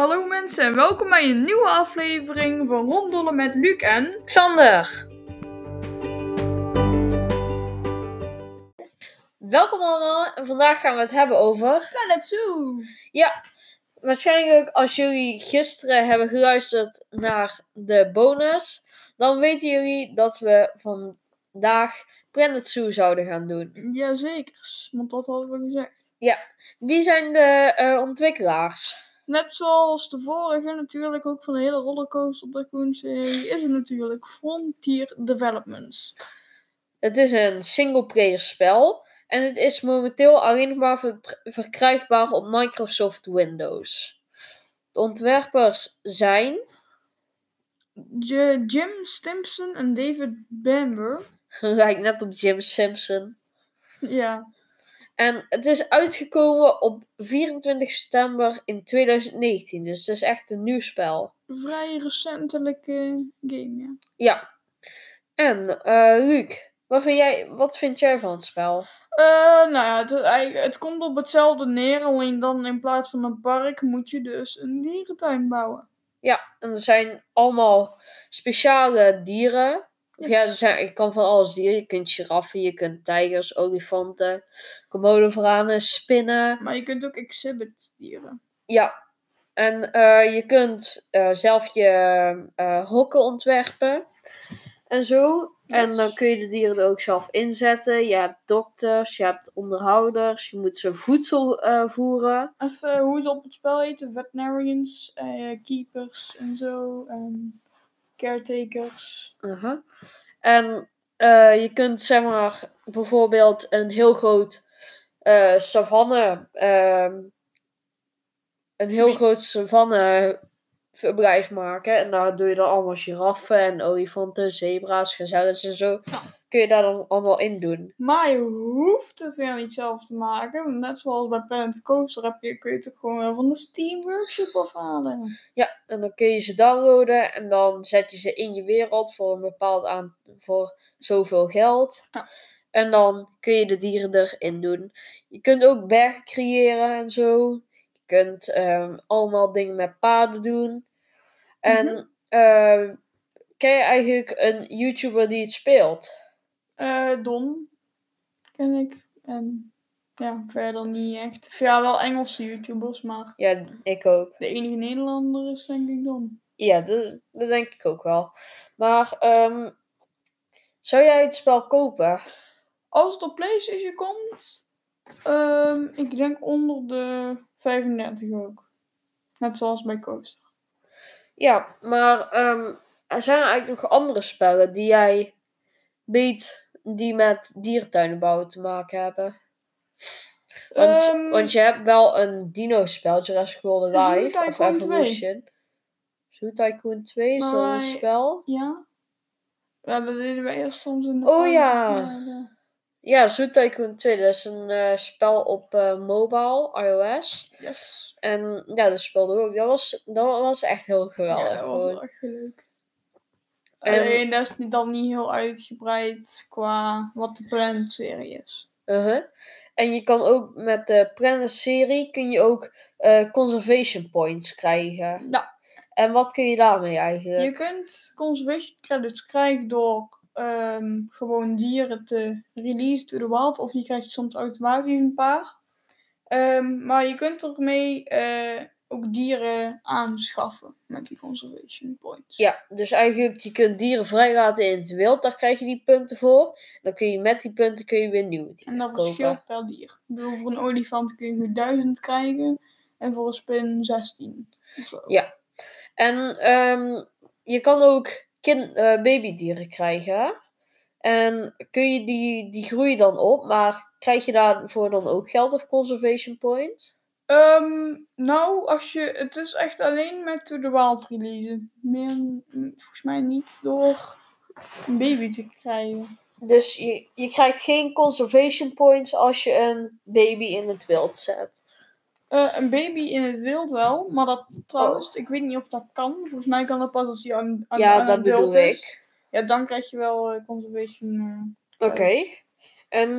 Hallo mensen en welkom bij een nieuwe aflevering van Ronddollen met Luc en... Xander. Welkom allemaal en vandaag gaan we het hebben over. Planet Zoo! Ja, waarschijnlijk als jullie gisteren hebben geluisterd naar de bonus, dan weten jullie dat we vandaag Planet Zoo zouden gaan doen. Jazeker, want dat hadden we gezegd. Wie zijn de eh, ontwikkelaars? Net zoals de vorige natuurlijk ook van de hele Rollercoaster Tycoon serie is het natuurlijk Frontier Developments. Het is een singleplayer spel en het is momenteel alleen maar ver- verkrijgbaar op Microsoft Windows. De ontwerpers zijn J- Jim Stimpson en David Bamber. lijkt net op Jim Simpson. Ja, En het is uitgekomen op 24 september in 2019. Dus het is echt een nieuw spel. vrij recentelijke game, ja. Ja. En, eh Luc, wat vind, jij, wat vind jij van het spel? Eh, nou ja, het, het komt op hetzelfde neer, alleen dan in plaats van een park moet je dus een dierentuin bouwen. Ja, en er zijn allemaal speciale dieren. Ja, je kan van alles dieren. Je kunt giraffen, je kunt tijgers, olifanten, komodo-varanen, spinnen. Maar je kunt ook exhibit dieren. Ja. En eh, je kunt eh, zelf je eh, hokken ontwerpen. En zo. En dan kun je de dieren er ook zelf inzetten. Je hebt dokters, je hebt onderhouders. Je moet ze voedsel voeren. Even hoe ze op het spel heten. Veterinarians, keepers en zo. En caretakers. Aha. En eh, je kunt zeg maar bijvoorbeeld een heel groot eh savanne. ehm, een heel groot savanne verblijf maken. En daar doe je dan allemaal giraffen en olifanten, zebra's, gazelles en zo. Kun je daar dan allemaal in doen. Maar je hoeft het weer niet zelf te maken. want Net zoals bij Planet Coaster heb je, kun je het ook gewoon weer van de Steam Workshop afhalen. Ja, en dan kun je ze downloaden en dan zet je ze in je wereld voor een bepaald aan voor zoveel geld. Ja. En dan kun je de dieren erin doen. Je kunt ook bergen creëren en zo. Je kunt ehm, allemaal dingen met paden doen. En ehm, ken je eigenlijk een YouTuber die het speelt? Eh, Don ken ik. En ja, verder niet echt. Ja, wel Engelse YouTubers, maar Ja, ik ook. de enige Nederlander is denk ik Don. Ja, dat, dat denk ik ook wel. Maar ehm, zou jij het spel kopen? Als het op PlayStation komt, ehm, ik denk onder de 35 ook. Net zoals bij Coaster. Ja, maar ehm, er zijn eigenlijk nog andere spellen die jij weet die met dierentuinen bouwen te maken hebben. Want, Ehm, want je hebt wel een dino-spel, Jurassic World Zoo Alive of Tycoon 2. Evolution. Zoo Tycoon 2, is dat een spel? Ja. Ja, dat deden we eerst soms in de Oh, ja. Ja, Zoo Tycoon 2, dat is een eh, spel op eh, mobile, iOS. yes. En ja, dat speelde we ook. Dat was, dat was echt heel geweldig. ja, dat was echt leuk. En- Alleen dat is dan niet heel uitgebreid qua wat de Planet-serie is. Uh-huh. En je kan ook met de Planet-serie kun je ook eh, conservation points krijgen. Ja, En wat kun je daarmee eigenlijk? je kunt conservation credits krijgen door ehm, gewoon dieren te release to the wild. Of je krijgt soms automatisch een paar. Ehm, maar je kunt ermee eh, ook dieren aanschaffen met die conservation points. Ja, dus eigenlijk je kunt dieren vrijlaten in het wild, daar krijg je die punten voor. Dan kun je met die punten kun je weer nieuwe dieren En dat kopen. verschilt per dier. Ik bedoel, voor een olifant kun je nu 1000 krijgen. En voor een spin 16. of zo. Ja. En ehm, je kan ook kind, eh, babydieren krijgen. En kun je die, die groeien dan op, maar krijg je daarvoor dan ook geld of conservation points? Ehm, nou, als je, het is echt alleen met To The Wild release. Meer, volgens mij niet door een baby te krijgen. Dus je, je krijgt geen conservation points als je een baby in het wild zet. Eh, een baby in het wild wel, maar dat trouwens, ik weet niet of dat kan. Volgens mij kan dat pas als hij aan, aan, ja, aan dat bedoel is. ik. Ja, dan krijg je wel eh, conservation. eh, Oké. En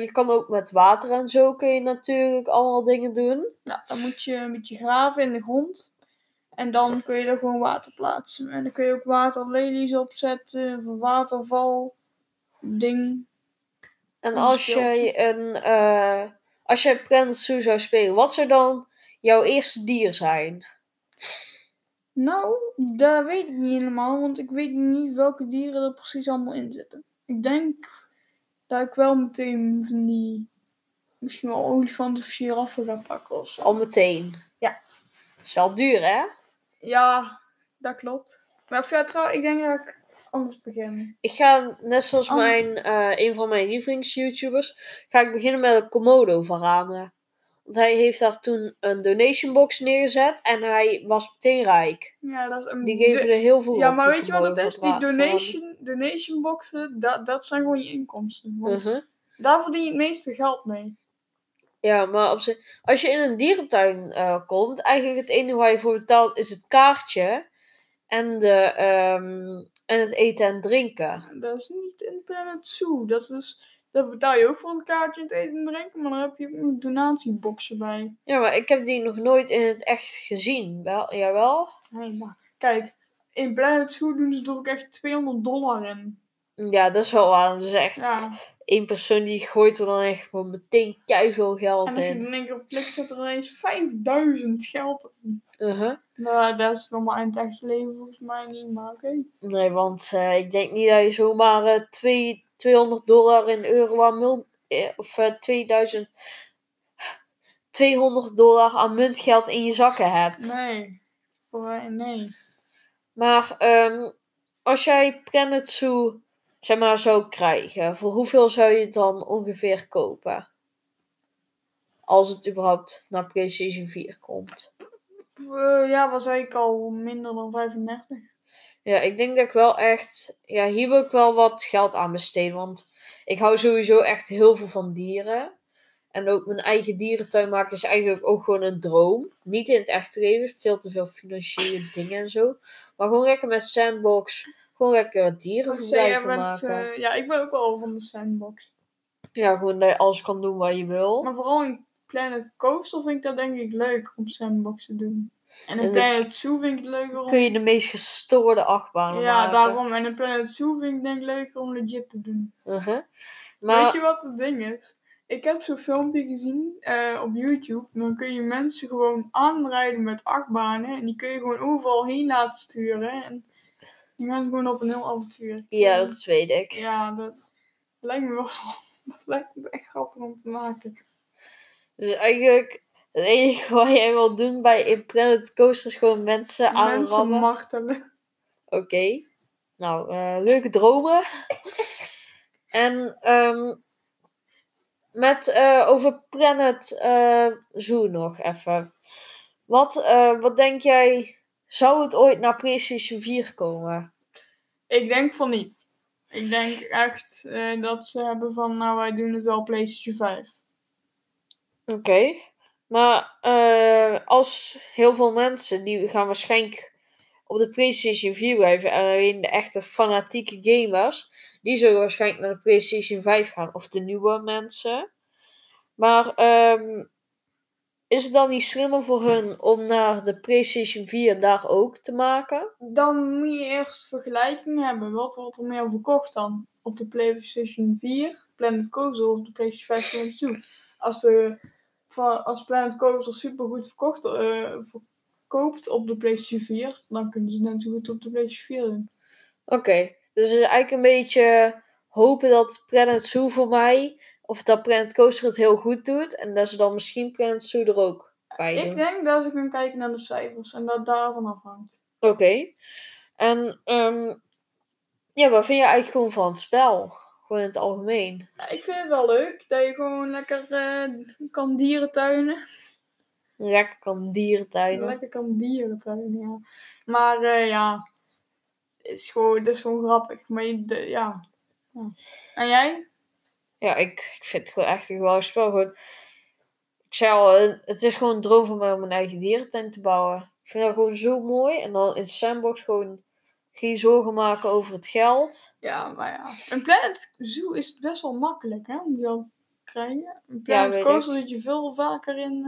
je kan ook met water en zo kun je natuurlijk allemaal dingen doen. Nou, dan moet je een beetje graven in de grond. En dan kun je er gewoon water plaatsen. En dan kun je ook waterlelies opzetten, een waterval ding. En Een als jij een. Als jij Zoo zou spelen, wat zou dan jouw eerste dier zijn? Nou, dat weet ik niet helemaal, want ik weet niet welke dieren er precies allemaal in zitten. Ik denk dat ik wel meteen van die, misschien wel olifant of giraffe ga pakken of zo. Al meteen. Ja. Is wel duur, hè? Ja, dat klopt. Maar of ja, trouwens, ik denk dat ik anders begin. Ik ga, net zoals mijn, eh, een van mijn lievelings-YouTubers, ga ik beginnen met een Komodo varanen. Want hij heeft daar toen een donation box neergezet en hij was meteen rijk. Ja, dat is een Die geven de- er heel veel Ja, op, maar die weet je wat het Komodo is? Die donation, donation boxen, dat, dat zijn gewoon je inkomsten. Want Mhm. daar verdien je het meeste geld mee. Ja, maar op zich, als je in een dierentuin eh, komt, eigenlijk het enige waar je voor betaalt is het kaartje en, de, ehm, en het eten en drinken. Dat is niet in Planet Zoo. Dat is, daar betaal je ook voor het kaartje het eten en drinken, maar dan heb je ook nog donatieboxen bij. Ja, maar ik heb die nog nooit in het echt gezien. Wel, jawel? Nee, maar kijk, in Planet Zoo doen ze er ook echt 200 dollar in. Ja, dat is wel waar. Dat is echt Ja, één persoon die gooit er dan echt gewoon meteen keiveel geld en als je in. dan één klik zet, er ineens 5000 geld in. Uh-huh. Nou, dat is normaal in het echte leven volgens mij niet, maar oké. Nee, want eh, ik denk niet dat je zomaar eh, twee, 200 dollar in euro aan mul- eh, of eh, 2000 200 dollar aan muntgeld in je zakken hebt. Nee, voor mij nee. Maar ehm, als jij Planet Zoo zeg maar zou krijgen, voor hoeveel zou je het dan ongeveer kopen? Als het überhaupt naar PlayStation 4 komt. Eh, ja, zei ik al, minder dan 35. Ja, ik denk dat ik wel echt. Ja, hier wil ik wel wat geld aan besteden. Want ik hou sowieso echt heel veel van dieren. En ook mijn eigen dierentuin maken is eigenlijk ook gewoon een droom. Niet in het echte leven, veel te veel financiële dingen en zo. Maar gewoon lekker met sandbox. Gewoon lekker Wat dierenverblijven jij bent, maken. eh, ja, ik ben ook wel van de sandbox. Ja, gewoon dat je alles kan doen wat je wil. Maar vooral in Planet Coaster vind ik dat denk ik leuk om sandbox te doen. En in Planet Zoo vind ik het leuker om... Kun je de meest gestoorde achtbanen Ja, maken. daarom. En in Planet Zoo vind ik denk ik leuker om legit te doen. Uh-huh. Maar Weet je wat het ding is? Ik heb zo'n filmpje gezien eh, op YouTube. Dan kun je mensen gewoon aanrijden met achtbanen. En die kun je gewoon overal heen laten sturen. En die gaan gewoon op een heel avontuur. ja, dat weet ik. Ja, dat lijkt me wel... Dat lijkt me echt grappig om te maken. Dus eigenlijk, het enige wat jij wil doen bij Planet Coaster is gewoon mensen aanrammen. Mensen martelen. Oké. Nou, eh, leuke dromen. en ehm, met eh, over Planet eh, Zoo nog even. Wat, eh, wat denk jij, zou het ooit naar PlayStation 4 komen? Ik denk van niet. Ik denk echt eh, dat ze hebben van, nou wij doen het wel PlayStation 5. Oké. Maar eh, als heel veel mensen, die gaan waarschijnlijk op de PlayStation 4 blijven. En alleen de echte fanatieke gamers, die zullen waarschijnlijk naar de PlayStation 5 gaan. Of de nieuwe mensen. Maar ehm, is het dan niet slimmer voor hun om naar de PlayStation 4 daar ook te maken? Dan moet je eerst vergelijking hebben. Wat wordt er meer verkocht dan? Op de PlayStation 4, Planet Coaster of de PlayStation 5 Planet Zoo? Als, de, van- als Planet Coaster super goed verkocht, eh, verkoopt op de PlayStation 4, dan kunnen ze net zo goed op de PlayStation 4 doen. Oké, dus het is eigenlijk een beetje hopen dat Planet Zoo voor mij, of dat Planet Coaster het heel goed doet. En dat ze dan misschien Planet Zoo er ook bij doen. Ik denk dat ze gaan kijken naar de cijfers en dat daarvan afhangt. Oké. En ehm, ja, wat vind je eigenlijk gewoon van het spel? Gewoon in het algemeen. Ja, ik vind het wel leuk dat je gewoon lekker eh, kan dierentuinen. Lekker kan dierentuinen. Lekker kan dierentuinen, ja. Maar eh, ja, het is gewoon, het is gewoon grappig. Maar je, de, ja. ja. En jij? Ja, ik, ik vind het gewoon echt een geweldig spel. Gewoon, ik zei al, eh, het is gewoon een droom van mij om een eigen dierentuin te bouwen. Ik vind dat gewoon zo mooi. En dan in Sandbox gewoon geen zorgen maken over het geld. Ja, maar ja. Een Planet Zoo is best wel makkelijk, hè, om die al te krijgen. Een Ja, Planet weet Coaster zit je veel vaker in.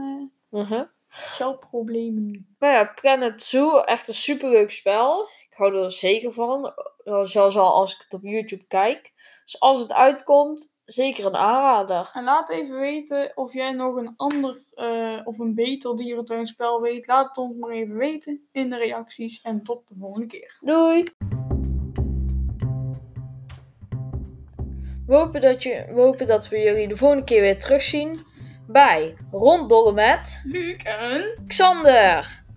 eh, Uh-huh. Geldproblemen. Maar ja, Planet Zoo, echt een superleuk spel. Ik hou er zeker van. Eh, Zelfs al als ik het op YouTube kijk. Dus als het uitkomt, zeker een aanrader. En laat even weten of jij nog een ander eh, of een beter dierentuinspel weet. Laat het ons maar even weten in de reacties. En tot de volgende keer. Doei! We hopen dat, je, we hopen dat we jullie de volgende keer weer terugzien bij Ronddollen met Luc en... Xander.